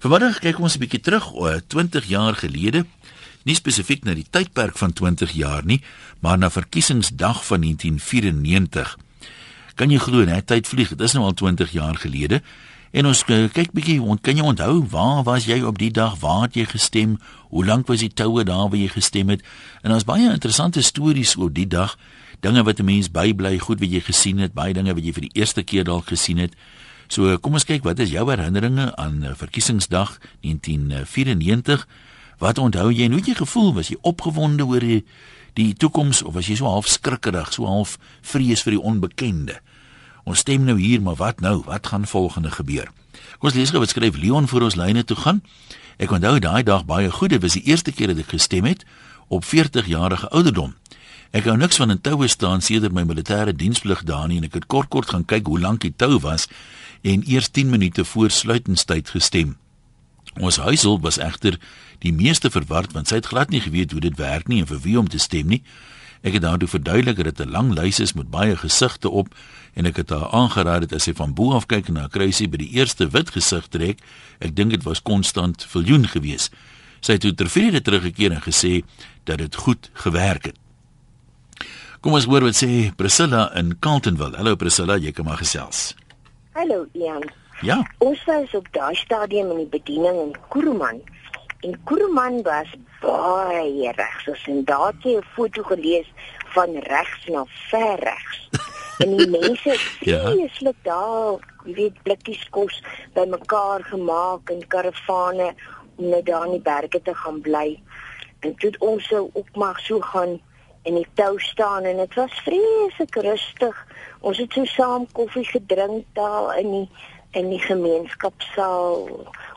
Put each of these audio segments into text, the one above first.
Vanmiddag kyk ons 'n bietjie terug oor 20 jaar gelede. Nie spesifiek na die tydperk van 20 jaar nie, maar na verkiesingsdag van 1994. Kan jy glo, net tyd vlieg. Dit is nou al 20 jaar gelede. En ons kyk bietjie, kan jy onthou waar was jy op die dag? Waar het jy gestem? Hoe lank was die toue daar waar jy gestem het? En daar's baie interessante stories oor die dag. Dinge wat 'n mens bybly, goed wat jy gesien het, baie dinge wat jy vir die eerste keer dalk gesien het. So kom ons kyk wat is jou herinneringe aan eh, verkiesingsdag 1994? Wat onthou jy en hoe het jy gevoel? Was jy opgewonde oor die die toekoms of was jy so half skrikkerig, so half vrees vir die onbekende? Ons stem nou hier, maar wat nou? Wat gaan volgende gebeur? Kom ons lees gou wat skryf Leon vir ons lyne toe gaan. Ek onthou daai dag baie goed. Dit was die eerste keer dat ek gestem het op 40 jarige ouderdom. Ek hou niks van 'n toue staan sedert my militêre diensplig daar nie en ek het kort kort gaan kyk hoe lank die tou was en eers 10 minute voor sluitingstyd gestem. Ons huishulp was egter die meeste verward want sy het glad nie geweet hoe dit werk nie en vir wie om te stem nie. Ek het daartoe verduidelik dat dit 'n lang lys is met baie gesigte op en ek het haar aangeraai dat as sy van bo af kyk na 'n kruisie by die eerste wit gesig trek, ek dink dit was konstant viljoen geweest. Sy het toe tervrede teruggekeer en gesê dat dit goed gewerk het. Kom ons hoor wat sê Priscilla in Carltonville. Hallo Priscilla, jy kom maar gesels. Hallo Ian. Ja. Ons was op daai stadium in die bediening in Kuruman. En Kuruman was baie regs. Ons het daar 'n foto gelees van regs na ver regs. en die mense Ja. is net daar, jy weet blikkies kos bymekaar gemaak in karavane om net daar in die berge te gaan bly. En toe ons sou ook maar so gaan in die tou staan en dit was vreeslik rustig. Ons het so saam koffie gedrink daar in die in die gemeenskapsaal,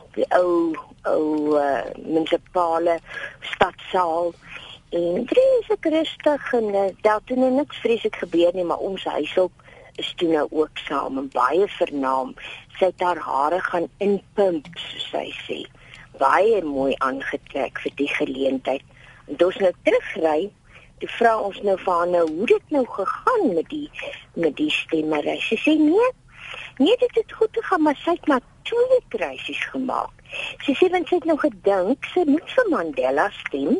op die ou ou uh, munisipale stadsaal. En vreeslik rustig en uh, daar het nou niks vreeslik gebeur nie, maar ons huishulp is toe nou ook saam en baie vernaam. Sy het haar hare gaan inpimp, soos sy sê. Baie mooi aangetrek vir die geleentheid. En toe ons nou terugry, toe vra ons nou vir haar nou hoe dit nou gegaan met die met die stemmery. Sy sê nee. Nee, dit het goed gegaan, maar sy het maar twee kruisies gemaak. Sy sê want sy het nou gedink sy moet vir Mandela stem,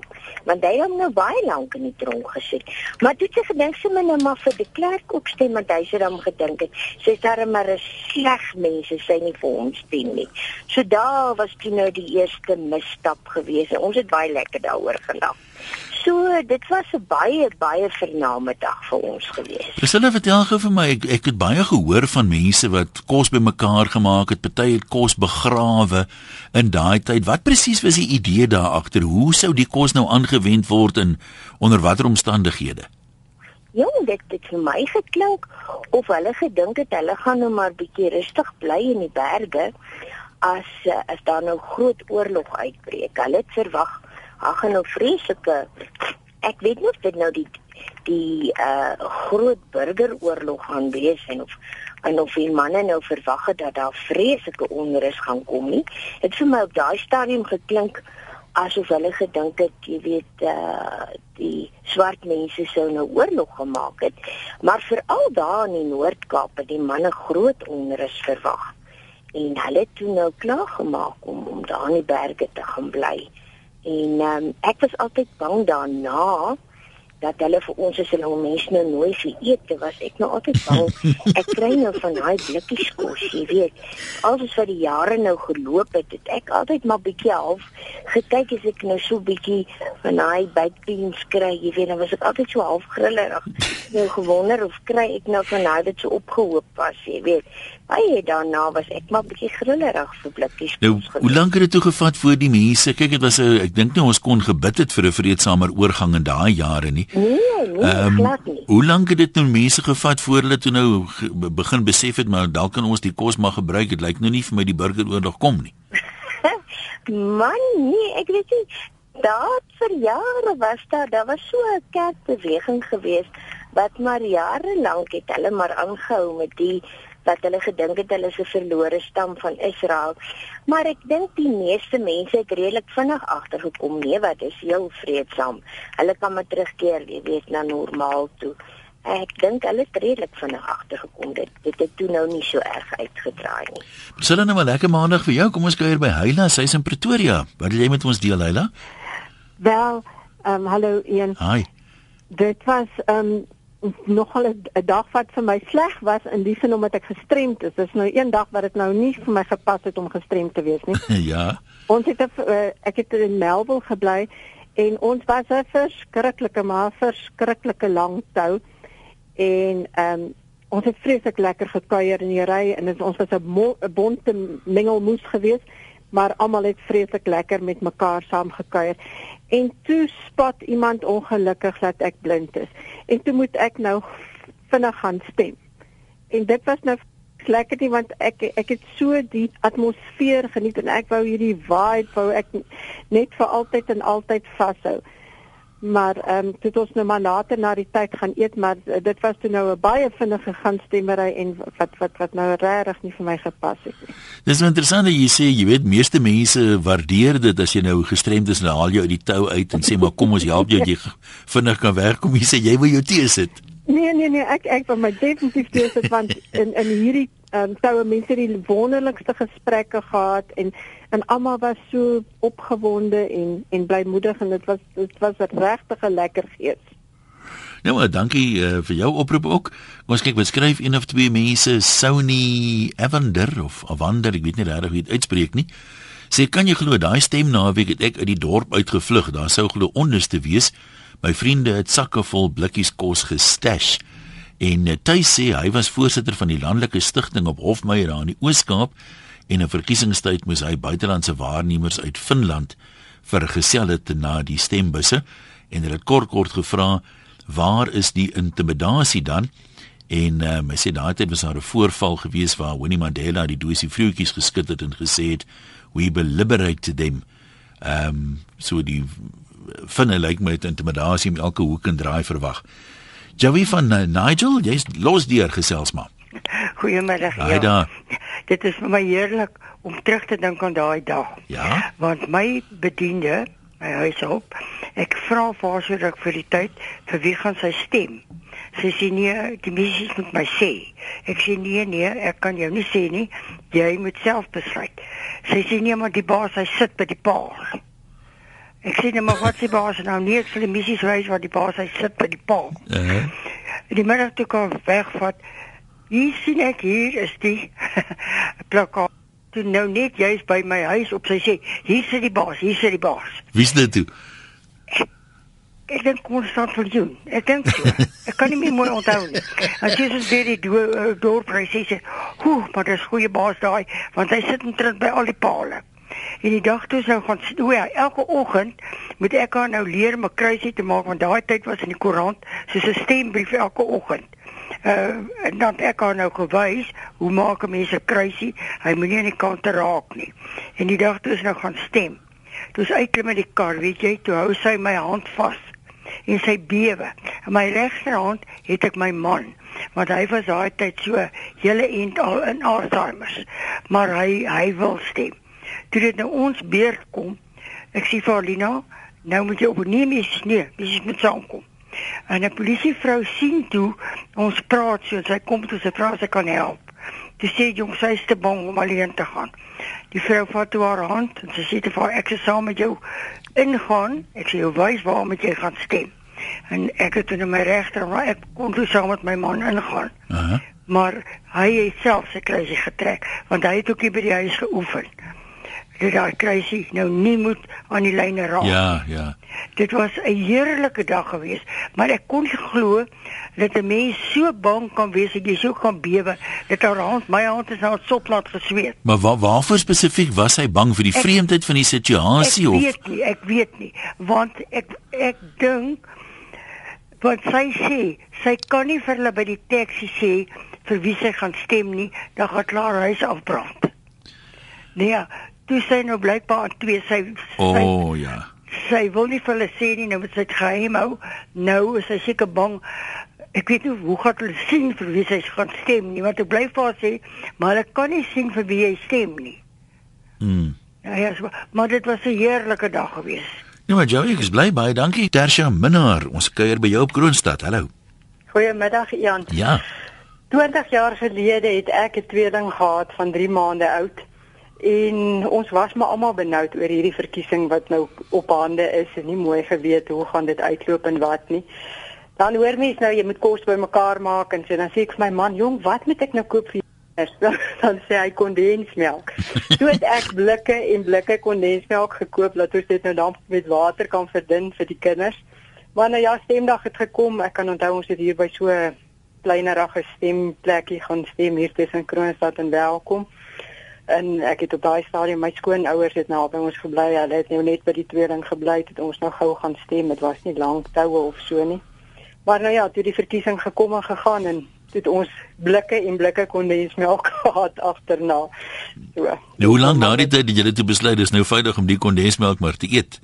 want hy hom nou baie lank in die tronk gesit. Maar toe sy gedink sy moet nou maar vir die klerk ook stem, want hy sê dan gedink het sy is darem maar 'n sleg mens, sy nie vir hom stem nie. So daar was toe nou die eerste misstap gewees. Ons het baie lekker daaroor gelag. So dit was 'n baie baie vername dag vir ons gewees. Priscilla vertel gou vir my, ek, ek het baie gehoor van mense wat kos bymekaar gemaak het, party het kos begrawe in daai tyd. Wat presies was die idee daar agter? Hoe sou die kos nou aangewend word en onder watter omstandighede? Jong, dit het vir my geklink of hulle gedink het hulle gaan nou maar bietjie rustig bly in die berge as eh, as daar nou groot oorlog uitbreek. Hulle het verwag daar gaan nou vreeslike ek weet nie of dit nou die die uh groot burgeroorlog gaan wees en of en of die manne nou verwag het dat daar vreeslike onrus gaan kom nie. Dit vir my op daai stadium geklink asof hulle gedink het, jy weet, uh die swart mense sou nou oorlog gemaak het. Maar veral daar in die Noord-Kaap het die manne groot onrus verwag. En hulle het toe nou klaar gemaak om om daar in die berge te gaan bly. En um, ek was altyd bang daarna dat hulle vir ons as hulle mense nou nooi vir ete was ek nou altyd bang. Ek kry nou van daai blikkies kos jy weet. Alles wat die jare nou geloop het het ek altyd maar bietjie half gekyk as ek nou so bietjie van daai bakbeans kry jy weet. Dan was ek altyd so half grillerig. Nou gewonder of kry ek nou van daai wat so opgehoop was jy weet baie daarna was ek maar bietjie grillerig vir blikkies Nou, hoe lank het dit toe gevat voor die mense? Kyk, dit was 'n ek dink nou ons kon gebid het vir 'n vreedsamer oorgang in daai jare nie. nee nee glad nie hoe lank het dit nou mense gevat voor hulle toe nou begin besef het maar dalk kan ons die kos maar gebruik. Dit lyk nou nie vir my die burgeroorlog kom nie. Man, nee, ek weet nie. Daar vir jare was daar, daar was so 'n kerkbeweging geweest wat maar jare lank het hulle maar aangehou met die wat hulle gedink het hulle is 'n verlore stam van Israel. Maar ek dink die meeste mense het redelik vinnig agtergekom nee wat is heel vreedsaam. Hulle kan maar terugkeer, jy weet, na normaal toe. Ek dink hulle het redelik vinnig agtergekom dit dit het toe nou nie so erg uitgedraai nie. Sit dan nou maar lekker maandag vir jou. Kom ons kuier by Heila, sy's in Pretoria. Wat wil jy met ons deel, Heila? Wel, ehm um, hallo Ian. Hi. Dit was ehm um, nogal 'n dag wat vir my sleg was in die sin omdat ek gestremd is. Dis nou een dag wat dit nou nie vir my gepas het om gestremd te wees nie. ja. Ons het uh, ek het in Melville gebly en ons was 'n verskriklike maar verskriklike lang tou en ehm um, ons het vreeslik lekker gekuier in die ry en ons was 'n bonte mengelmoes geweest maar almal het vreeslik lekker met mekaar saam gekuier en toe spot iemand ongelukkig dat ek blind is. En toe moet ek nou vinnig gaan stem. En dit was nou lekker nie want ek ek het so die atmosfeer geniet en ek wou hierdie vibe wou ek net vir altyd en altyd vashou maar ehm um, dit ons nou maar later na die tyd gaan eet maar dit was toe nou 'n baie vinnige ganstemmery en wat wat wat nou regtig nie vir my gepas het nie. Dis interessant dat jy sê jy weet meeste mense waardeer dit as jy nou gestremd is en haal jou uit die tou uit en sê maar kom ons help jou jy vinnig kan werk kom jy sê jy wil jou tee sit. Nee nee nee ek ek wil my definitief tee sit want in in hierdie ehm um, toue mense die wonderlikste gesprekke gehad en en almal was so opgewonde en en blymoedig en dit was dit was 'n regtig lekker gees. Nou maar dankie uh, vir jou oproep ook. Ons kyk beskryf een of twee mense Sony Evander of Avander, ek weet nie regtig hoe dit uitspreek nie. Sê kan jy glo daai stem naweek het ek uit die dorp uitgevlug. Daar sou glo onluste wees. My vriende het sakke vol blikkies kos gestash. En uh, Tuis sê hy was voorsitter van die landelike stigting op Hofmeyer daar in die Oos-Kaap en 'n verkiesingstyd moes hy buitelandse waarnemers uit Finland vergesel het na die stembusse en hulle het kort kort gevra waar is die intimidasie dan? En um, hy sê daai tyd was daar 'n voorval gewees waar Winnie Mandela die doosie vroutjies geskit het en gesê het we will liberate them ehm um, so die finne lyk my het intimidasie om elke hoek en draai verwag. Joey van uh, Nigel jy's los deur gesels maar Goeiemôre. Ja. Daar. Dit is vir my heerlik om terug te dink aan daai dag. Ja. Want my bediende, my huishulp, ek vra vir ek vir die tyd vir wie gaan sy stem. Sy sê nee, die missie moet my sê. Ek sê nee nee, ek kan jou nie sê nie. Jy moet self besluit. Sy sê nee, maar die baas hy sit by die paal. Ek sê net maar wat sê baas nou nie ek vir die missie wys wat die baas hy sit by die paal. Uh -huh. Die middag toe kom wegvat Hier sien ek hier is die plakkaat. Toe nou net jy's by my huis op sy sê, hier sit die baas, hier sit die baas. Wie's dit toe? Ek dink konstant vir jou. Ek dink so. ek kan nie meer mooi onthou nie. As jy soos weer die do dorp sê sê, "Hoe, maar dis goeie baas daai, want hy sit omtrent by al die pale." En die dag toe sou gaan o ja, elke oggend moet ek haar nou leer om 'n kruisie te maak want daai tyd was in die koerant soos 'n stembrief elke oggend uh, en dan ek het nou gewys hoe maak mense kruisie. Hy moenie aan die kant raak nie. En die dag toe is nou gaan stem toe sy uitklim met die kar weet jy toe hou sy my hand vas en sy bewe. En my regterhand het ek my man want hy was daai tyd so hele end al in Alzheimer's. Maar hy hy wil stem. Toe dit nou ons beurt kom ek sê vir Alina nou moet jy op nie meer nee dis moet saamkom En 'n polisievrou sien toe ons praat so, sy kom toe sy vra sy kan help. Sy sê jong, sy is te bang om alleen te gaan. Die vrou vat toe haar hand en sy sê te vir ek se saam met jou ingaan. Ek sê jou wys waar moet jy gaan stem. En ek het in my regter, maar ek kon toe saam met my man ingaan. Uh -huh. Maar hy het self sy kruisie getrek want hy het ook hier by die huis geoefen dat daai kruisie nou nie moet aan die lyne raak. Ja, ja. Dit was 'n heerlike dag geweest, maar ek kon nie glo dat 'n mens so bang kan wees dat jy so kan bewe. Dit haar hand, my hand is nou sop laat gesweet. Maar waar waarvoor spesifiek was hy bang vir die vreemdheid van die situasie of Ek weet nie, ek weet nie, want ek ek dink wat sy sê, sy kan nie vir hulle by die taxi sê vir wie sy gaan stem nie, dan gaan klaar huis afbrand. Nee, toe sy nou blykbaar aan twee sy O, sy, oh, ja. sy wil nie vir hulle sê nie nou moet sy geheim hou. Nou is sy seker bang. Ek weet nie hoe gaan hulle sien vir wie sy gaan stem nie, want ek bly vir haar sê, maar hulle kan nie sien vir wie jy stem nie. Mm. Ja, ja, so, maar dit was 'n heerlike dag geweest. Nou maar Joey, ek is bly baie dankie. Tersia Minnar, ons kuier by jou op Kroonstad. Hallo. Goeiemiddag Ian. Ja. 20 jaar gelede het ek 'n tweeling gehad van 3 maande oud. En ons was maar almal benoud oor hierdie verkiesing wat nou op hande is en nie mooi geweet hoe gaan dit uitloop en wat nie. Dan hoor mens nou jy moet kos bymekaar maak en sê dan sê ek vir my man, "Jong, wat moet ek nou koop vir dan, dan sê hy kondensmelk. Toe het ek blikke en blikke kondensmelk gekoop dat ons dit nou dan met water kan verdun vir die kinders. Maar nou ja, stemdag het gekom. Ek kan onthou ons het hier by so 'n kleinerige stemplekkie gaan stem hier tussen Kroonstad en Welkom. En ek het op daai stadium my skoonouers het nou by ons gebly. Hulle het nou net by die tweeling gebly het ons nou gou gaan stem. Dit was nie lank toue of so nie. Maar nou ja, toe die verkiesing gekom en gegaan en het ons blikke en blikke kondensmelk gehad agterna. So. Nou hoe lank na die tyd het julle toe besluit dis nou veilig om die kondensmelk maar te eet?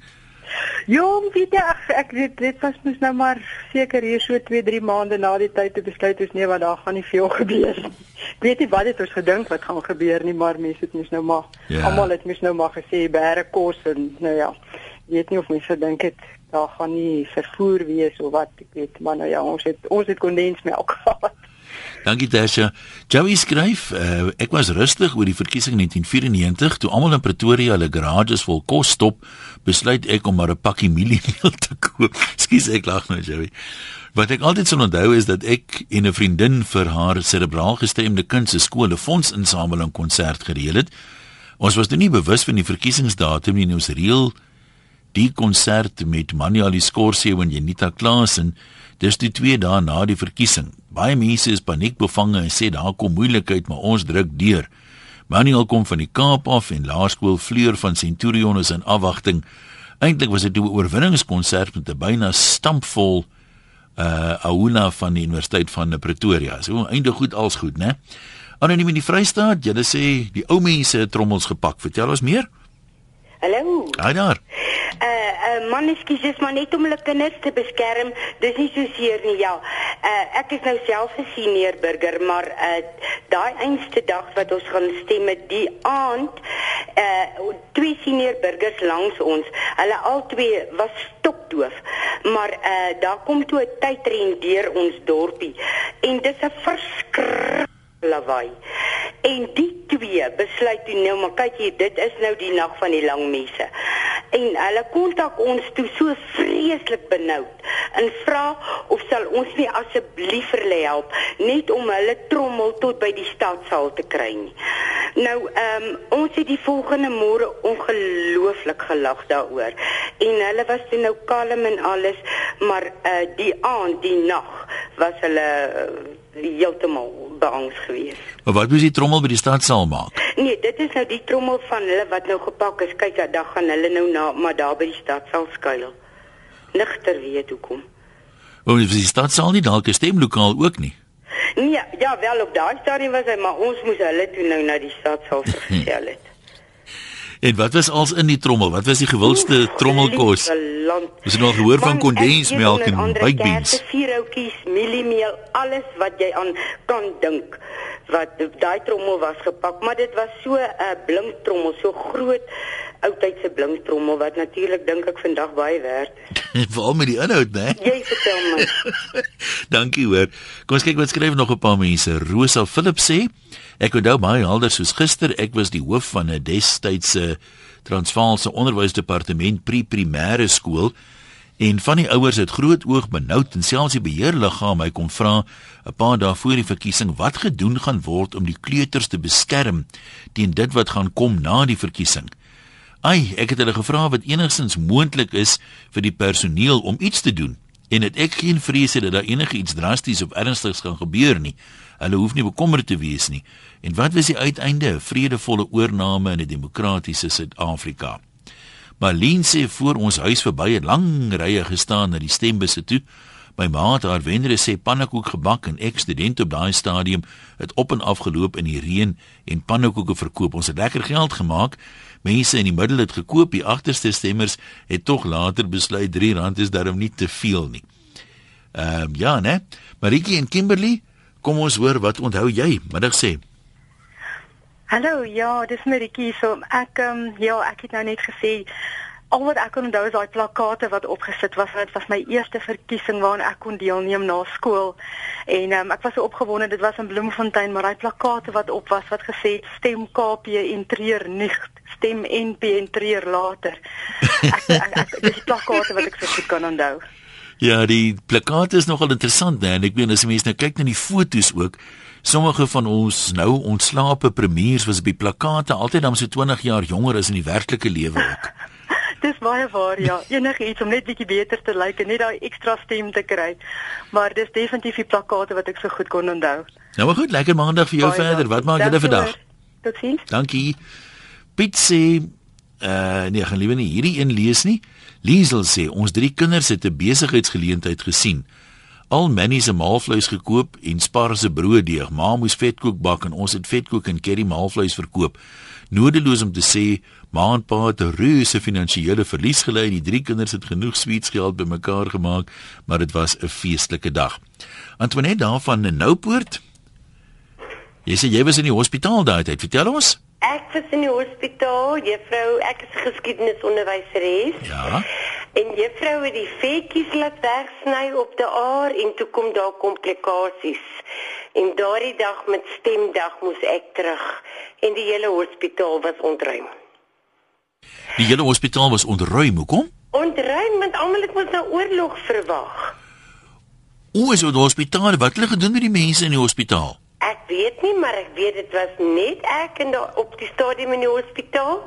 Jong, weet jy ek, ek dit dit was mos nou maar seker hier so 2, 3 maande na die tyd te besluit ons nee wat daar gaan nie veel gebeur nie. Ek weet nie wat het ons gedink wat gaan gebeur nie, maar mense het mos nou maar ja. almal het mos nou maar gesê bære kos en nou ja. Weet nie of mense dink dit daar gaan nie vervoer wees of wat ek weet, maar nou ja, ons het ons het kondensmelk gehad. Dankie Tasha. Joey skryf, uh, ek was rustig oor die verkiesing 1994 toe almal in Pretoria hulle garages vol kos stop, besluit ek om maar 'n pakkie mieliemeel te koop. Skus ek lag nou Joey. Wat ek altyd sal onthou is dat ek en 'n vriendin vir haar serebraal gestremde kind se skool 'n fondsinsameling konsert gereël het. Ons was nie bewus van die verkiesingsdatum nie, ons reël die konsert met Manuel Scorsese en Janita Klaasen dis die twee dae na die verkiesing. Baie mense is paniekbevange en sê daar kom moeilikheid, maar ons druk deur. Manuel kom van die Kaap af en laerskool Fleur van Centurion is in afwagting. Eintlik was dit 'n oorwinningskonsert met 'n byna stampvol uh aula van die Universiteit van Pretoria. So eintlik goed als goed, né? Anoniem in die Vrystaat, julle sê die ou mense het trommels gepak. Vertel ons meer. Hallo. Haai daar. Uh uh man, ekskuus, dis maar net om hulle kinders te beskerm. Dis nie so seer nie, ja. Uh ek is nou self 'n senior burger, maar uh daai einste dag wat ons gaan stem met die aand uh twee senior burgers langs ons. Hulle albei was stokdoof. Maar uh daar kom toe 'n tydren deur ons dorpie en dis 'n verskriklik lawaai. En die twee besluit toe nou maar kyk hier, dit is nou die nag van die lang messe. En hulle kontak ons toe so vreeslik benoud en vra of sal ons nie asseblief vir hulle help net om hulle trommel tot by die stadsaal te kry nie. Nou ehm um, ons het die volgende môre ongelooflik gelag daaroor. En hulle was toe nou kalm en alles, maar uh die aand, die nag was hulle uh, heeltemal beangs geweest. Maar wat moet die trommel by die stadsaal maak? Nee, dit is nou die trommel van hulle wat nou gepak is. Kyk, dan gaan hulle nou na maar daar by die stadsaal skuil. Nigter weet hoekom. Want die stadsaal nie dalk 'n stemlokaal ook nie. Nee, ja, wel op daai stadium was hy, maar ons moes hulle toe nou na die stadsaal vergesel het. En wat was als in die trommel? Wat was die gewildste trommelkos? Ons het nog gehoor van kondensmelk en buikbeens. Vier houtjies, mieliemeel, alles wat jy aan kan dink wat daai trommel was gepak, maar dit was so 'n uh, blink trommel, so groot oudtydse blink trommel wat natuurlik dink ek vandag baie werd is. Veral met die inhoud, né? Jy vertel my. Dankie hoor. Kom ons kyk wat skryf nog 'n paar mense. Rosa Philip sê Ek onthou baie helder soos gister, ek was die hoof van 'n destydse Transvaalse onderwysdepartement pre-primêre skool en van die ouers het groot oog benoud en selfs die beheerliggaam my kom vra 'n paar dae voor die verkiesing wat gedoen gaan word om die kleuters te beskerm teen dit wat gaan kom na die verkiesing. Ai, ek het hulle gevra wat enigstens moontlik is vir die personeel om iets te doen en het ek geen vrees dat daar enigiets drasties of ernstigs gaan gebeur nie. Hulle hoef nie bekommerd te wees nie. En wat was die uiteinde? 'n Vredevolle oorneem in 'n demokratiese Suid-Afrika. Marlene sê voor ons huis verby 'n lang rye gestaan na die stembusse toe. My ma het haar wenner sê pannekoek gebak en ek student op daai stadium het op en af geloop in die reën en pannekoeke verkoop. Ons het lekker geld gemaak. Mense in die middel het gekoop. Die agterste stemmers het tog later besluit R3 is darem nie te veel nie. Ehm um, ja, né? Maritjie en Kimberley, kom ons hoor wat onthou jy? Middag sê. Hallo, ja, dis Maritjie. So ek ehm um, ja, ek het nou net gesê al wat ek kon onthou is daai plakate wat opgesit was. Dit was my eerste verkiesing waaraan ek kon deelneem na skool. En um, ek was so opgewonde. Dit was in Bloemfontein, maar daai plakate wat op was wat gesê het stem KP en treur nicht, stem NP en treur later. Ek ek, ek dis plakate wat ek so goed kan onthou. Ja, die plakate is nogal interessant, né? En ek meen as mense nou kyk na die fotos ook, sommige van ons nou ontslape premiers was die plakate altyd dan so 20 jaar jonger as in die werklike lewe ook. Dis baie waar ja. Enige iets om net bietjie beter te lyk en net daai ekstra stem te kry. Maar dis definitief die plakate wat ek so goed kon onthou. Nou maar goed, lekker maandag vir jou baie verder. Wat maak julle vandag? Totsiens. Dankie. Piet sê uh nee, gaan liewe nie hierdie een lees nie. Liesel sê ons drie kinders het 'n besigheidsgeleentheid gesien. Al Manny se maalvleis gekoop en Spar se brooddeeg. Ma moes vetkoek bak en ons het vetkoek en curry maalvleis verkoop. Nodeloos om te sê Ma en pa het 'n reuse finansiële verlies gely. Die drie kinders het genoeg sweetsgeld bymekaar gemaak, maar dit was 'n feestelike dag. Antoinette daarvan in Noupoort. Jy sê jy was in die hospitaal daai tyd. Vertel ons. Ek was in die hospitaal, juffrou, ek is geskiedenisonderwyseres. Ja. En juffrou het die vetjies laat wegsny op die aar en toe kom daar komplikasies. En daardie dag met stemdag moes ek terug en die hele hospitaal was ontruim. Die hele hospitaal was ontruim. Hoekom? Ontruim want almal het mos nou oorlog verwag. Hoe is dit hospitaal? Wat het hulle gedoen met die mense in die hospitaal? Ek weet nie, maar ek weet dit was net ek en daar op die stadium in die hospitaal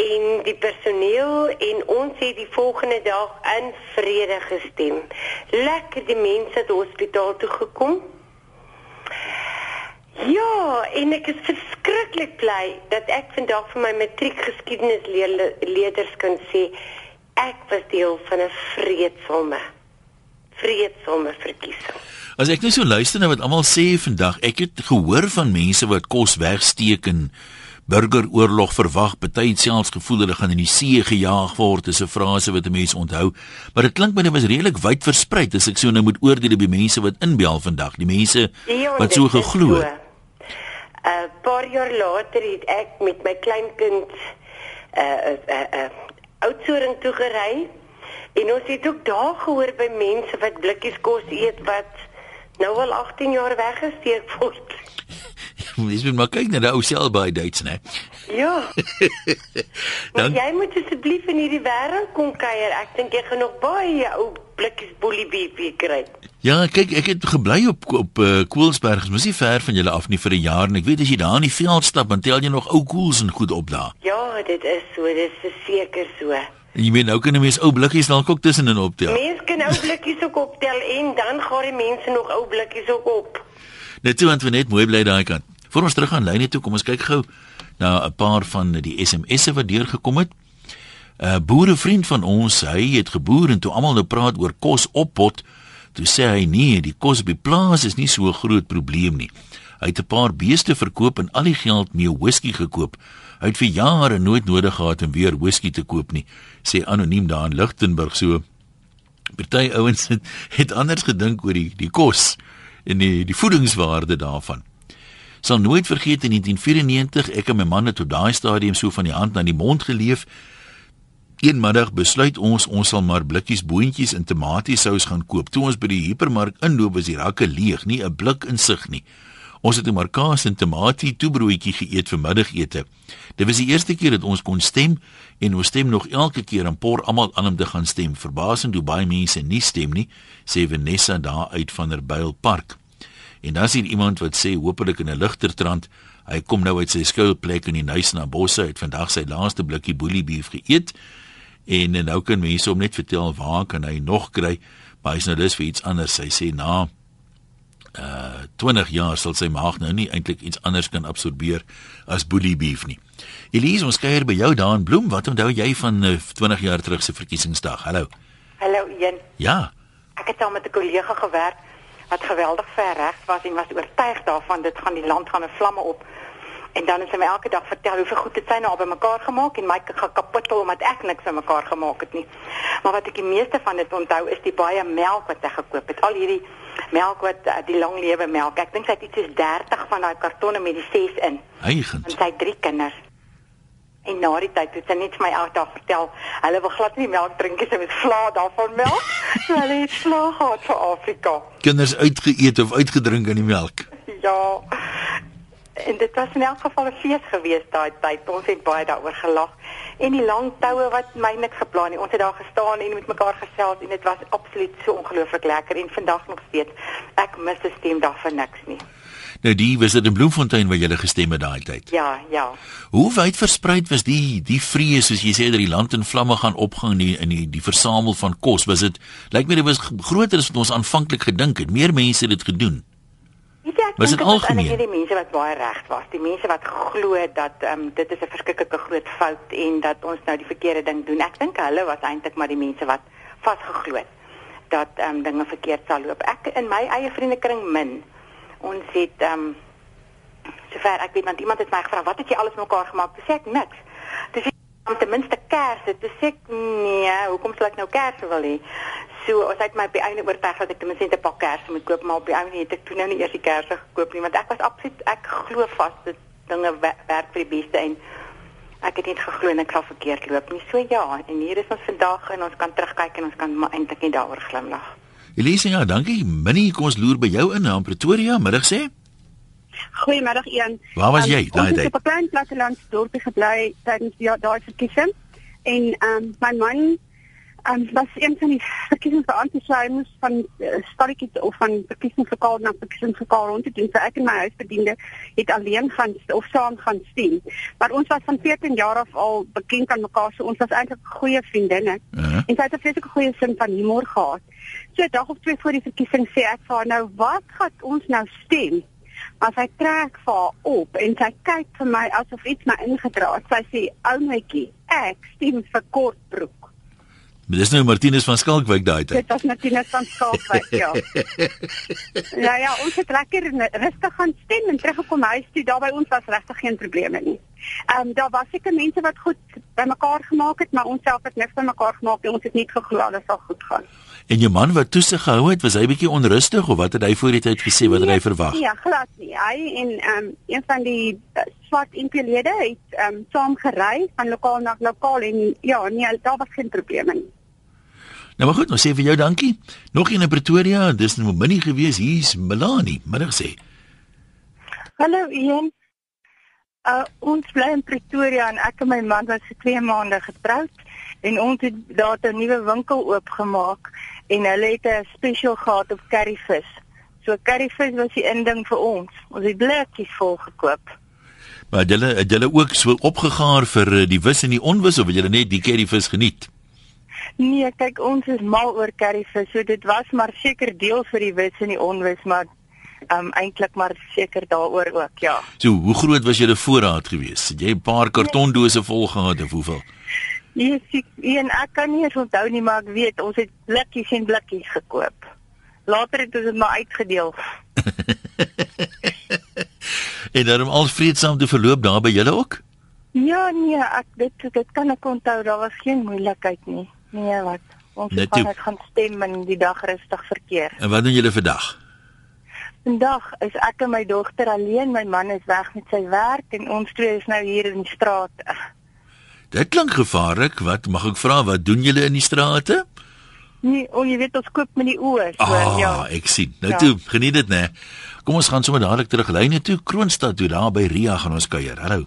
en die personeel en ons het die volgende dag in vrede gestem. Lekker die mense het hospitaal toe gekom. Ja, en ek is verskriklik bly dat ek vandag vir my matriek geskiedenisleerders kan sê ek was deel van 'n vreedsame vreedsame verkiesing. As ek net so luister na wat almal sê vandag, ek het gehoor van mense wat kos wegsteek en burgeroorlog verwag, party selfs gevoel hulle gaan in die see gejaag word, dis 'n frase wat mense onthou, maar dit klink my dit was redelik wyd versprei as ek so nou moet oordeel op die mense wat inbel vandag, die mense Ja, wat dit so is geglo het. 'n uh, paar jaar later het ek met my kleinkind 'n uh, 'n uh, 'n uh, oudsoring toe gery en ons het ook daar gehoor by mense wat blikkies kos eet wat nou al 18 jaar weggesteek word. Dis moet maar kyk na die ou selbaai dates, né? Ja. maar Dan jy moet asseblief in hierdie wêreld kom kuier. Ek dink jy gaan nog baie ou blikkies boelie beef kry. Ja, kyk, ek het gebly op op uh, Koelsberg, mos nie ver van julle af nie vir 'n jaar en ek weet as jy daar in die veld stap, dan tel jy nog ou koels en goed op daar. Ja, dit is so, dit is seker so. Jy weet nou kan 'n mens ou blikkies dalk ook tussenin optel. Mense kan ou blikkies ook optel en dan gaan die mense nog ou blikkies ook op. Net toe want we net mooi bly daai kant. Voor ons terug aan lyne toe, kom ons kyk gou na 'n paar van die SMS'e wat deurgekom het. 'n uh, Boerevriend van ons, hy het geboer en toe almal nou praat oor kos op pot, toe sê hy nee, die kos op die plaas is nie so 'n groot probleem nie. Hy het 'n paar beeste verkoop en al die geld mee whisky gekoop. Hy het vir jare nooit nodig gehad om weer whisky te koop nie, sê anoniem daar in Lichtenburg so. Party ouens het, het anders gedink oor die die kos en die die voedingswaarde daarvan. Sal nooit vergeet in 1994 ek en my man het tot daai stadium so van die hand na die mond geleef. Een middag besluit ons ons sal maar blikkies boontjies en tomatiesous gaan koop. Toe ons by die hipermark inloop was die rakke leeg, nie 'n blik insig nie. Ons het 'n markaas en tomatie toebroodjie geëet vir middagete. Dit was die eerste keer dat ons kon stem en ons stem nog elke keer en por almal aan om te gaan stem. Verbasend hoe baie mense nie stem nie, sê Vanessa daar uit van der Byl Park. En dan sien iemand wat sê hopelik in 'n ligter trant, hy kom nou uit sy skuilplek in die Nuisna bosse uit vandag sy laaste blikkie boelie beef geëet. En nou kan mense hom net vertel waar kan hy nog kry, maar hy's nou lus vir iets anders. Hy sê na uh 20 jaar sal sy maag nou nie eintlik iets anders kan absorbeer as boelie beef nie. Elise, ons kuier by jou daar in Bloem. Wat onthou jy van uh, 20 jaar terug se verkiesingsdag? Hallo. Hallo Ian. Ja. Ek het al met 'n kollega gewerk wat geweldig ver regs was en was oortuig daarvan dit gaan die land gaan in vlamme op. En dan het sy my elke dag vertel hoeveel goed dit sy nou al bymekaar gemaak en my gaan kapot omdat ek niks bymekaar gemaak het nie. Maar wat ek die meeste van dit onthou is die baie melk wat sy gekoop het. Al hierdie melk wat uh, die lang lewe melk. Ek dink sy het iets soos 30 van daai kartonne met die 6 in. Eigend. En sy het drie kinders. En na die tyd het sy net vir my dag vertel, hulle wil glad nie melk drink nie, sy moet vla daarvan melk. so hulle het vla gehad vir Afrika. Kinders uitgeëet of uitgedrink aan die melk. Ja. En dit was in elk geval 'n fees geweest daai tyd. Ons het baie daaroor gelag. En die lang toue wat my niks geplan nie. Ons het daar gestaan en met mekaar gesels en dit was absoluut so ongelooflik lekker en vandag nog steeds. Ek mis 'n stem daar vir niks nie. Nou die was dit in Bloemfontein waar jy gestem het daai tyd. Ja, ja. Hoe wyd versprei was die die vrees soos jy sê dat die land in vlamme gaan opgaan in die, in die die versamel van kos? Was dit lyk my dit was groter as wat ons aanvanklik gedink het. Meer mense het dit gedoen. Ja, Was dit algemeen? Dit die mense wat baie reg was, die mense wat glo dat ehm um, dit is 'n verskriklike groot fout en dat ons nou die verkeerde ding doen. Ek dink hulle was eintlik maar die mense wat vasgeglo het dat ehm um, dinge verkeerd sal loop. Ek in my eie vriendekring min. Ons het ehm um, sover ek weet want iemand het my gevra, "Wat het jy alles mekaar gemaak?" Dis ek niks. Dis om ten minste kersse. Dis ek nee, hoekom sal ek nou kersse wil hê? So, as ek my op die einde oortuig dat ek ten minste 'n pak kersse moet koop, maar op die einde het ek toe nou nie eers die kersse gekoop nie, want ek was absoluut ek glo vas dat dinge we- werk vir die beste en ek het net geglo en ek sal verkeerd loop nie. So ja, en hier is ons vandag en ons kan terugkyk en ons kan eintlik nie daaroor glimlag. Elise, ja, dankie. Minnie, kom ons loer by jou in in Pretoria middag sê. Goeiemiddag Ian. Waar was Um, jy daai Ons tyd? het op 'n klein plattelandse dorpie gebly tydens die daai verkiesing en ehm um, my man ehm um, was een van die verkiesingsbeamptes so hy moes van uh, stalletjies of van verkiesingslokaal na verkiesingslokaal rond te doen. So ek en my huisbediende het alleen gaan of saam gaan stem. Maar ons was van 14 jaar af al bekend aan mekaar, so ons was eintlik goeie vriendinne. Uh -huh. En sy het 'n vreeslike goeie sin van humor gehad. So 'n dag of twee voor die verkiesing sê ek vir haar nou, "Wat gaan ons nou stem?" Maar sy trek vir haar op en sy kyk vir my asof iets my ingedra het. Sy sê, "Ou netjie, ek stem vir Kortbroek." Dis nou Martinus van Skalkwyk daai tyd. Dit was natuurlik van Skalkwyk, ja. ja ja, ons het lekker rustig gaan stem en teruggekom huis toe. Daar by ons was regtig geen probleme nie. Ehm um, daar was seker mense wat goed bymekaar gemaak het, maar ons self het niks bymekaar gemaak nie. Ons het net geglo alles sal goed gaan. En jou man wat toesig gehou het, was hy bietjie onrustig of wat het hy voor die tyd gesê wat het hy verwag? Ja, glad nie. Hy en ehm um, een van die uh, swart MP-lede het ehm um, saam gery van lokaal na lokaal en ja, nee, daar was geen probleme nie. Nou maar goed, ons sê vir jou dankie. Nog een in Pretoria, dis nou Minnie gewees, hier's Melanie, middag sê. Hallo Ian. Uh ons bly in Pretoria en ek en my man was vir 2 maande getroud en ons het daar 'n nuwe winkel oopgemaak en hulle het 'n special gehad op curryvis. So curryvis was die inding vir ons. Ons het blikkies vol gekoop. Maar het julle het julle ook so opgegaar vir eh, die wis en die onwis of het julle net die curryvis geniet? Nee, kyk ons is mal oor curryvis. So dit was maar seker deel vir die wis en die onwis, maar um eintlik maar seker daaroor ook, ja. So, hoe groot was julle voorraad gewees? Het jy 'n paar kartondose vol gehad of hoeveel? Nee, ek en ek kan nie eens onthou nie, maar ek weet ons het blikkies en blikkies gekoop. Later het ons dit maar uitgedeel. En daarom al vreedsaam te verloop daar by julle ook? Ja, nee, ek dit dit kan ek onthou, daar was geen moeilikheid nie. Nee, wat? Ons Net het gaan gaan stem en die dag rustig verkeer. En wat doen julle vandag? Vandag is ek en my dogter alleen, my man is weg met sy werk en ons twee is nou hier in die straat. Dit klink gevaarlik. Wat mag ek vra, wat doen julle in die strate? Nee, o, jy weet ons koop met die oë, so Ah, ja. ek sien. Nou Ja. toe, geniet dit, né? Kom ons gaan sommer dadelik terug lyne toe Kroonstad toe daar by Ria gaan ons kuier. Hallo.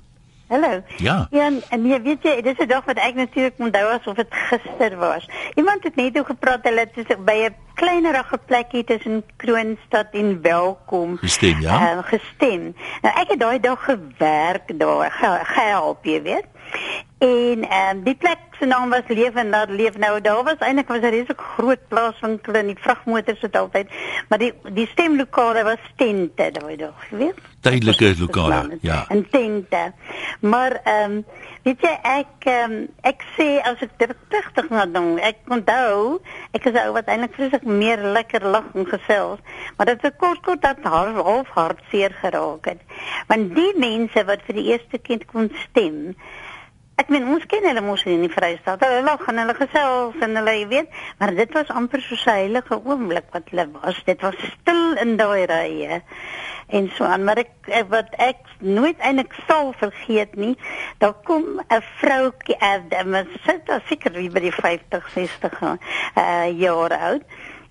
Hallo. Ja. Ja, en nee, weet jy, dis 'n dag wat ek natuurlik onthou asof dit gister was. Iemand het net oor gepraat hulle het by 'n kleinerige plekkie tussen Kroonstad en Welkom Gestem, ja? uh, gestem. Nou ek het daai dag gewerk daar, ge, gehelp, jy weet. En ehm um, die plek se naam was Leef en daar leef nou. Daar was eintlik was 'n redelike groot plaaswinkel en die vragmotors het altyd, maar die die stemlokale was tente daai dag, weet. Tydelike lokale. Ja. En tente. Maar ehm um, weet jy ek ehm ek sê as ek dit regtig nou doen, ek onthou, ek is ou wat eintlik vreeslik meer lekker lag en gesels, maar dit het kort kort dat haar half hartseer geraak het. Want die mense wat vir die eerste kind kon stem, ek meen ons ken hulle mos in die Vrystaat. Hulle lag en hulle gesels en hulle weet, maar dit was amper so 'n heilige oomblik wat hulle was. Dit was stil in daai rye. En so aan, maar ek, wat ek nooit eintlik sal vergeet nie, daar kom 'n vroutjie uit, uh, sy is seker wie by die 50, 60 uh, jaar oud.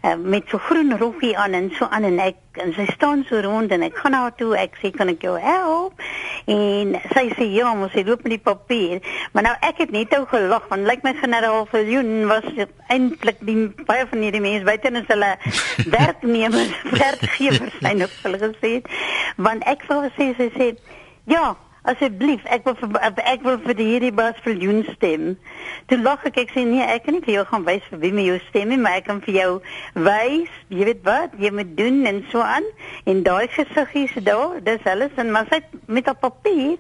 Uh, met so groen rokkie aan en so aan en ek en sy staan so rond en ek gaan na haar toe ek sê kan ek jou help? En sy sê ja mos sy loop met die papier. Maar nou ek het net ou gelag want lyk my generaal Viljoen was eintlik die baie van hierdie mense buite in hulle werknemers werkgewers zijn ook hulle gesê want ek wou sê sy sê ja Asseblief, ek wil vir, ek wil vir die hierdie Bas Viljoen stem. Toe lag ek, ek sê nee, ek kan nie vir jou gaan wys vir wie my jou stem nie, maar ek kan vir jou wys, jy weet wat, jy moet doen en so aan. En daai gesiggies daar, dis hulle sin, maar sy met op papier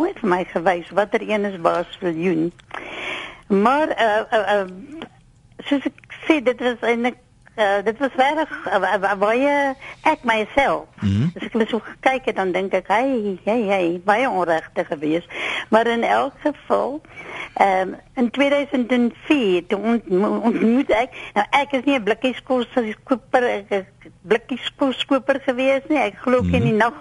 mooi vir my gewys watter een is Bas Viljoen. Maar uh uh, uh soos ek sê dit was eintlik Uh, dit was regtig uh, baie ek myself. Mm -hmm. As ek net so gekyk het dan dink ek, hey, hey, hey, baie onregte gewees. Maar in elk geval, ehm um, in 2004 toe ontmoet, ontmoet ek, nou ek is nie 'n blikkies kos koper, ek blikkies kos koper gewees nie. Ek glo mm -hmm. in die nag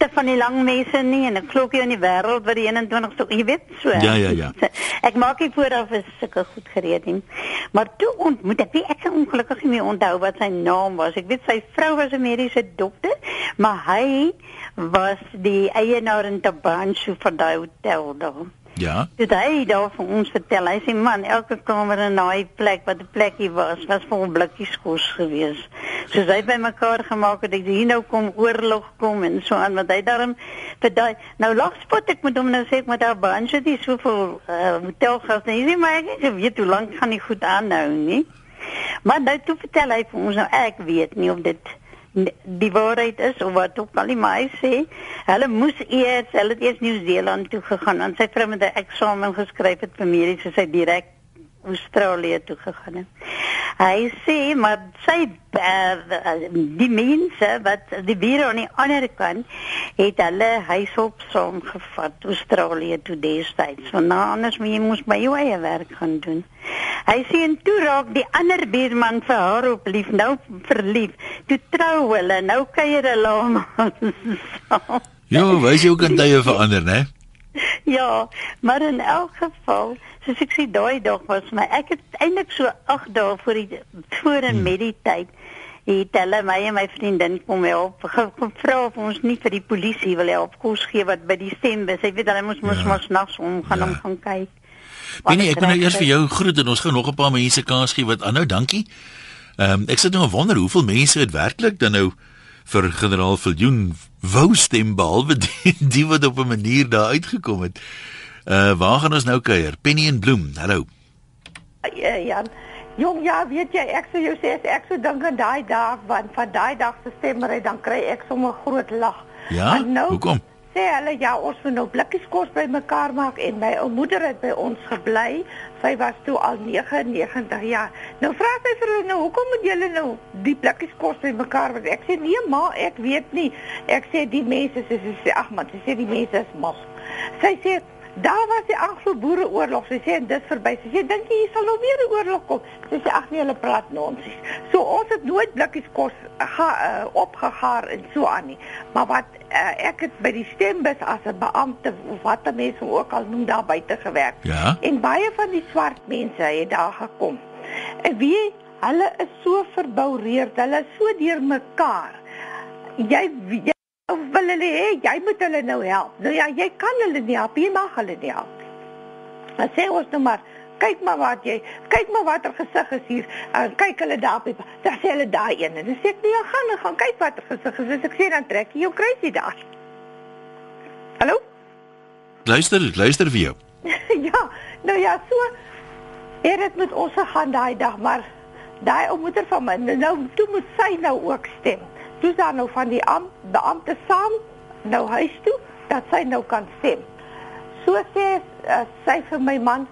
te van die lang mense nie en ek glo jy in die wêreld wat die 21ste jy weet so. Ja ja ja. Ek maak nie vooraf is sulke goed gereed nie. Maar toe ontmoet ek ek kan ongelukkig nie meer onthou wat sy naam was. Ek weet sy vrou was 'n mediese dokter maar hy was die eienaar in Tabanshu van daai hotel daar Ja. Dit hy daar vir ons vertel. Hy sê man, elke kamer in daai plek wat 'n plekkie was, was vol blikkies kos gewees. Soos hy bymekaar gemaak het, ek hier nou kom oorlog kom en so aan wat hy daarom vir daai nou lagspot ek moet hom nou sê ek moet daar baie dis soveel uh, hotelgas. Hy sê maar ek weet hoe lank gaan nie goed aanhou nie. Maar nou toe vertel hy vir ons nou ek weet nie of dit die waarheid is of wat ook al die my sê hulle moes eers hulle het eers Nieu-Seeland toe gegaan en sy vrou met 'n eksamen geskryf het vir medies so sy direk Australië toe gegaan het. Hy sê maar sy uh, die mense wat die bure aan die ander kant het hulle huishulp saamgevat Australië toe destyds. Want nou anders moet jy mos by jou eie werk gaan doen. Hy sê en toe raak die ander buurman vir haar op lief, nou verlief. Toe trou hulle, nou kuier hulle hom. ja, wys jy ook kan tye verander, né? Ja, maar in elk geval soos ek sê daai dag was my ek het eintlik so 8 dae voor die voor en hmm. met die tyd het hulle my en my vriendin kom help gevra of ons nie vir die polisie wil help kos gee wat by die stembus ek weet hulle moes mos ja. mos nags om gaan ja. om gaan kyk Binne ek wil nou eers vir jou groet en ons gaan nog 'n paar mense kans gee wat aanhou dankie Ehm um, ek sit nou wonder hoeveel mense dit werklik dan nou vir generaal Viljoen wou stem behalwe die, die wat op 'n manier daar uitgekom het. Uh waar gaan ons nou kuier? Penny en Bloem. Hallo. Ja, ja. Jong, ja, weet jy, ek sou jou sê ek so dink aan daai dag, want van daai dag se stemmery dan kry ek sommer groot lag. Ja. Nou, Hoekom? Sê hulle ja, ons moet nou blikkies kos bymekaar maak en my ou moeder het by ons gebly. Sy was toe al 99 jaar. Nou vra sy vir hulle nou, hoekom moet julle nou die blikkies kos bymekaar maak? Ek sê nee, ma, ek weet nie. Ek sê die mense sê sê ag man, sy sê die mense is mal. Sy sê Daar was die Anglo-Boereoorlog. Sy sê dit verby. Sy sê dink jy hier sal nog weer 'n oorlog kom? Sy sê ag nee, hulle praat nonsens. So ons het nooit blikkies kos ga uh, opgegaar en so aan nie. Maar wat uh, ek het by die stembus as 'n beampte of wat dan mense ook al noem daar buite gewerk. Ja. En baie van die swart mense het daar gekom. En wie hulle is so verboureerd. Hulle is so deurmekaar. Jy, jy Of wil hulle hê jy moet hulle nou help? Nou ja, jy kan hulle nie help, jy mag hulle nie help. Maar sê ons nou maar, kyk maar wat jy, kyk maar watter gesig is hier. En kyk hulle daar op. Daar sê hulle daai een. En dan sê ek, "Nee, gaan, gaan kyk watter gesig is." As ek sê dan trek jy jou kruisie daar. Hallo? Luister, luister vir jou. ja, nou ja, so het dit met ons gegaan daai dag, maar daai ou moeder van my, nou toe moet sy nou ook stem toe dan nou van die am, beampte saam nou huis toe dat sy nou kan stem. So sê uh, sy vir my man,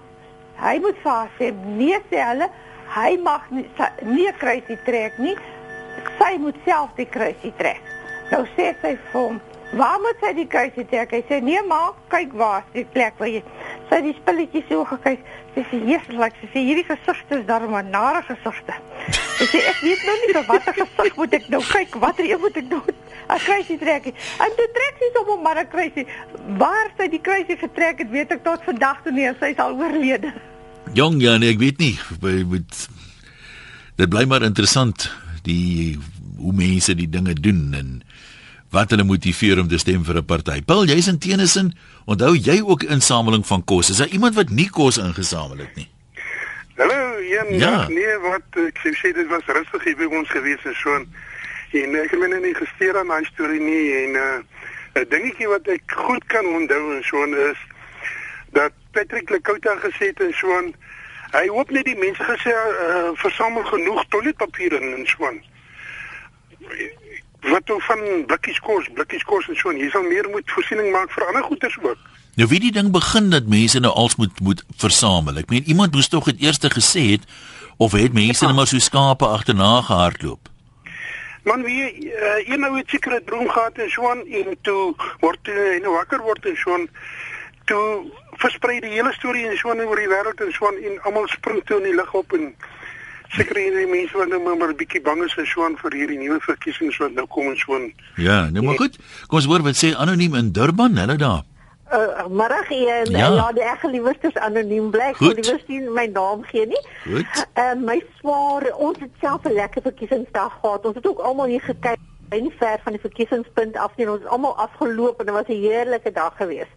hy moet vir haar sê nee sê hulle, hy mag nie nie kruisie trek nie. Sy moet self die kruisie trek. Nou sê sy vir hom, Waar moet sy die kruisie trek? Hy sê nee ma, kyk waar, die plek waar jy. Sy die spulletjies so gekyk. Sy sê like, sy sê hierdie gesigte is darem 'n nare gesigte. Sy sê ek weet nou nie vir watter gesig moet ek nou kyk, watter een moet ek nou 'n kruisie trek. En toe trek sy sommer maar 'n kruisie. Waar sy die kruisie getrek het, weet ek tot vandag toe nie, sy is al oorlede. Jong ja, nee, ek weet nie. Met dit bly maar interessant die hoe mense die dinge doen en wat hulle motiveer om te stem vir 'n party. Paul, jy's in Tennyson, onthou jy ook insameling van kos? Is daar iemand wat nie kos ingesamel het nie? Hallo, een Ja. nee, wat ek sê, dit was rustig hier by ons gewees en so. En ek het my nou nie gesteer aan daai storie nie en uh 'n dingetjie wat ek goed kan onthou en so is dat Patrick Lekouta gesê het en so hy hoop net die mense gesê uh, versamel genoeg toiletpapier en so wat toe van blikkies kos, blikkies kos en so jy sal meer moet voorsiening maak vir ander goederes ook. Nou wie die ding begin dat mense nou als moet moet versamel. Ek meen iemand moes tog dit eers gesê het of het mense net maar so skape agterna gehardloop. Man wie uh, een nou het seker 'n droom gehad en so aan en toe word uh, nou wakker word en so aan toe versprei die hele storie en so aan oor die wêreld en so aan en almal spring toe in die lug op en seker hierdie mense wat nou maar 'n bietjie bang is en so aan vir hierdie nuwe verkiesings wat nou kom en so aan. Ja, nou maar goed. Kom ons hoor wat sê anoniem in Durban, hulle daar. Uh, middag en Ja. ja, ja die ek liewers anoniem bly. Ek Goed. wil liewers nie my naam gee nie. Goed. Uh, my swaar, ons het self 'n lekker verkiesingsdag gehad. Ons het ook almal hier gekyk, nie ver van die verkiesingspunt af nie. Ons het almal afgeloop en dit was 'n heerlike dag geweest.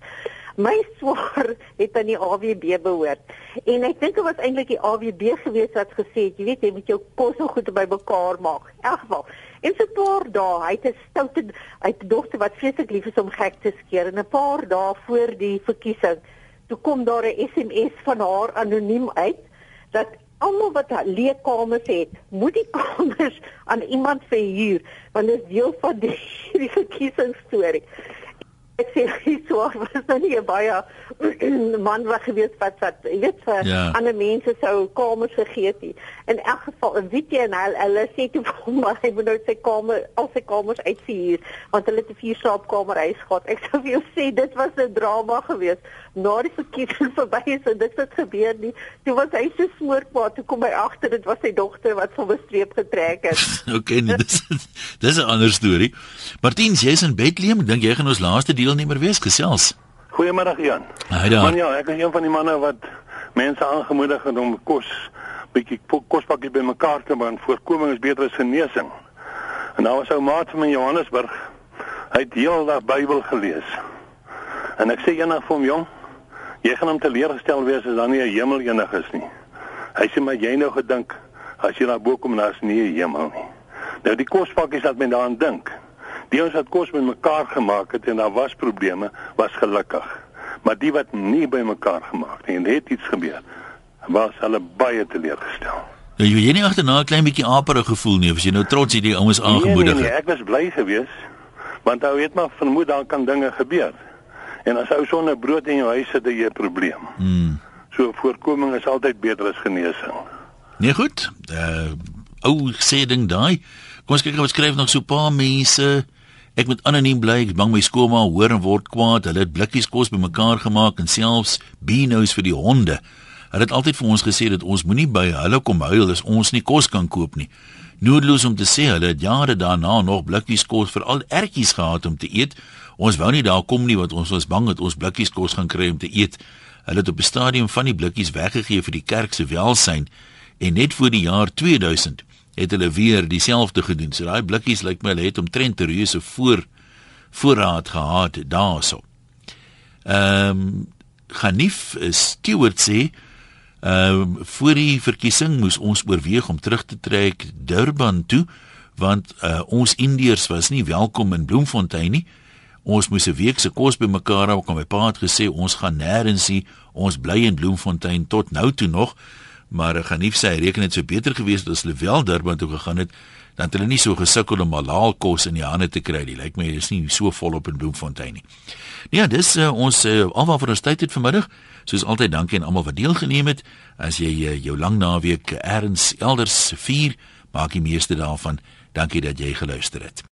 My swaar het aan die AWB behoort. En ek dink dit was eintlik die AWB geweest wat gesê het, jy weet, jy moet jou kos so goed bymekaar maak. In elk geval. En so 'n paar dae, hy het 'n stoute hy het 'n dogter wat vreeslik lief is om gek te skeer en 'n paar dae voor die verkiesing, toe kom daar 'n SMS van haar anoniem uit dat almal wat leekkamers het, moet die kamers aan iemand verhuur want dit is deel van die, die verkiesingsstorie. Ek sê so was nou nie baie man wat gewees wat wat jy weet vir Ja. ander mense sou kamers gegee het. nie. In elk geval, weet jy en hy hulle sê toe vir hom maar hy moet nou sy kamer al sy kamers uitverhuur want hulle het 'n vier slaapkamer huis gehad. Ek sou vir jou sê dit was 'n drama geweest. Na die verkiesing verby is en dit het gebeur nie. Toe was hy so smoorkwaad, toe kom hy agter dit was sy dogter wat van 'n streep getrek het. Okay, nee, dis dis 'n ander storie. Martiens, jy's in Bethlehem. Ek dink jy gaan ons laaste deelnemer wees gesels. Goeiemiddag Jan. Hi daar. Man ja, ek is een van die manne wat mense aangemoedig het om kos bietjie kospakkie bymekaar te bring. Voorkoming is beter as genesing. En daar was ou maat van my in Johannesburg. Hy het heeldag Bybel gelees. En ek sê eendag vir hom, jong, jy gaan hom teleurgestel wees as daar nie 'n hemel enig is nie. Hy sê maar jy nou gedink as jy daar bo kom en daar's nie 'n hemel nie. Nou die kospakkies wat men daaraan dink. Die ons wat kos met mekaar gemaak het en daar was probleme, was gelukkig. Maar die wat nie by mekaar gemaak nie en het iets gebeur, was hulle baie teleurgestel. Nou jy jy nie agterna 'n klein bietjie aperig gevoel nie, of as jy nou trots hierdie ouens aangemoedig nee, nee, het. ek was bly geweest want ou weet maar vermoed daar kan dinge gebeur. En as ou sonder brood in jou huis sit, het jy 'n probleem. Hmm. So voorkoming is altyd beter as genesing. Nee goed. Uh ou sê ding daai. Kom ons kyk wat skryf nog so 'n paar mense. Ek moet anoniem bly. Ek bang my skoolma hoor en word kwaad. Hulle het blikkies kos bymekaar gemaak en selfs beano's vir die honde. Hulle het altyd vir ons gesê dat ons moenie by hulle kom huil as ons nie kos kan koop nie. Noodloos om te sê hulle het jare daarna nog blikkies kos vir al ertjies gehad om te eet. Ons wou nie daar kom nie want ons was bang dat ons blikkies kos gaan kry om te eet. Hulle het op 'n stadium van die blikkies weggegee vir die kerk se welsyn en net voor die jaar 2000 het hulle weer dieselfde gedoen. So daai blikkies lyk my hulle het omtrent reuse voor voorraad gehad daarso. Ehm um, Ganif Stewart sê ehm um, voor die verkiesing moes ons oorweeg om terug te trek Durban toe want uh, ons Indiërs was nie welkom in Bloemfontein nie. Ons moes 'n week se kos bymekaar hou. Kom my pa het gesê ons gaan nêrens nie. Ons bly in Bloemfontein tot nou toe nog. Maar ek gaan nie sê hy reken dit sou beter gewees het as hulle wel Durban toe gegaan het dan het hulle nie so gesukkel om halal kos in die hande te kry nie. Lyk my is nie so volop in Bloemfontein nie. Ja, dis uh, ons uh, alwaar vir ons tyd het vanmiddag. Soos altyd dankie aan almal wat deelgeneem het. As jy uh, jou lang naweek ergens elders vier, maak die meeste daarvan. Dankie dat jy geluister het.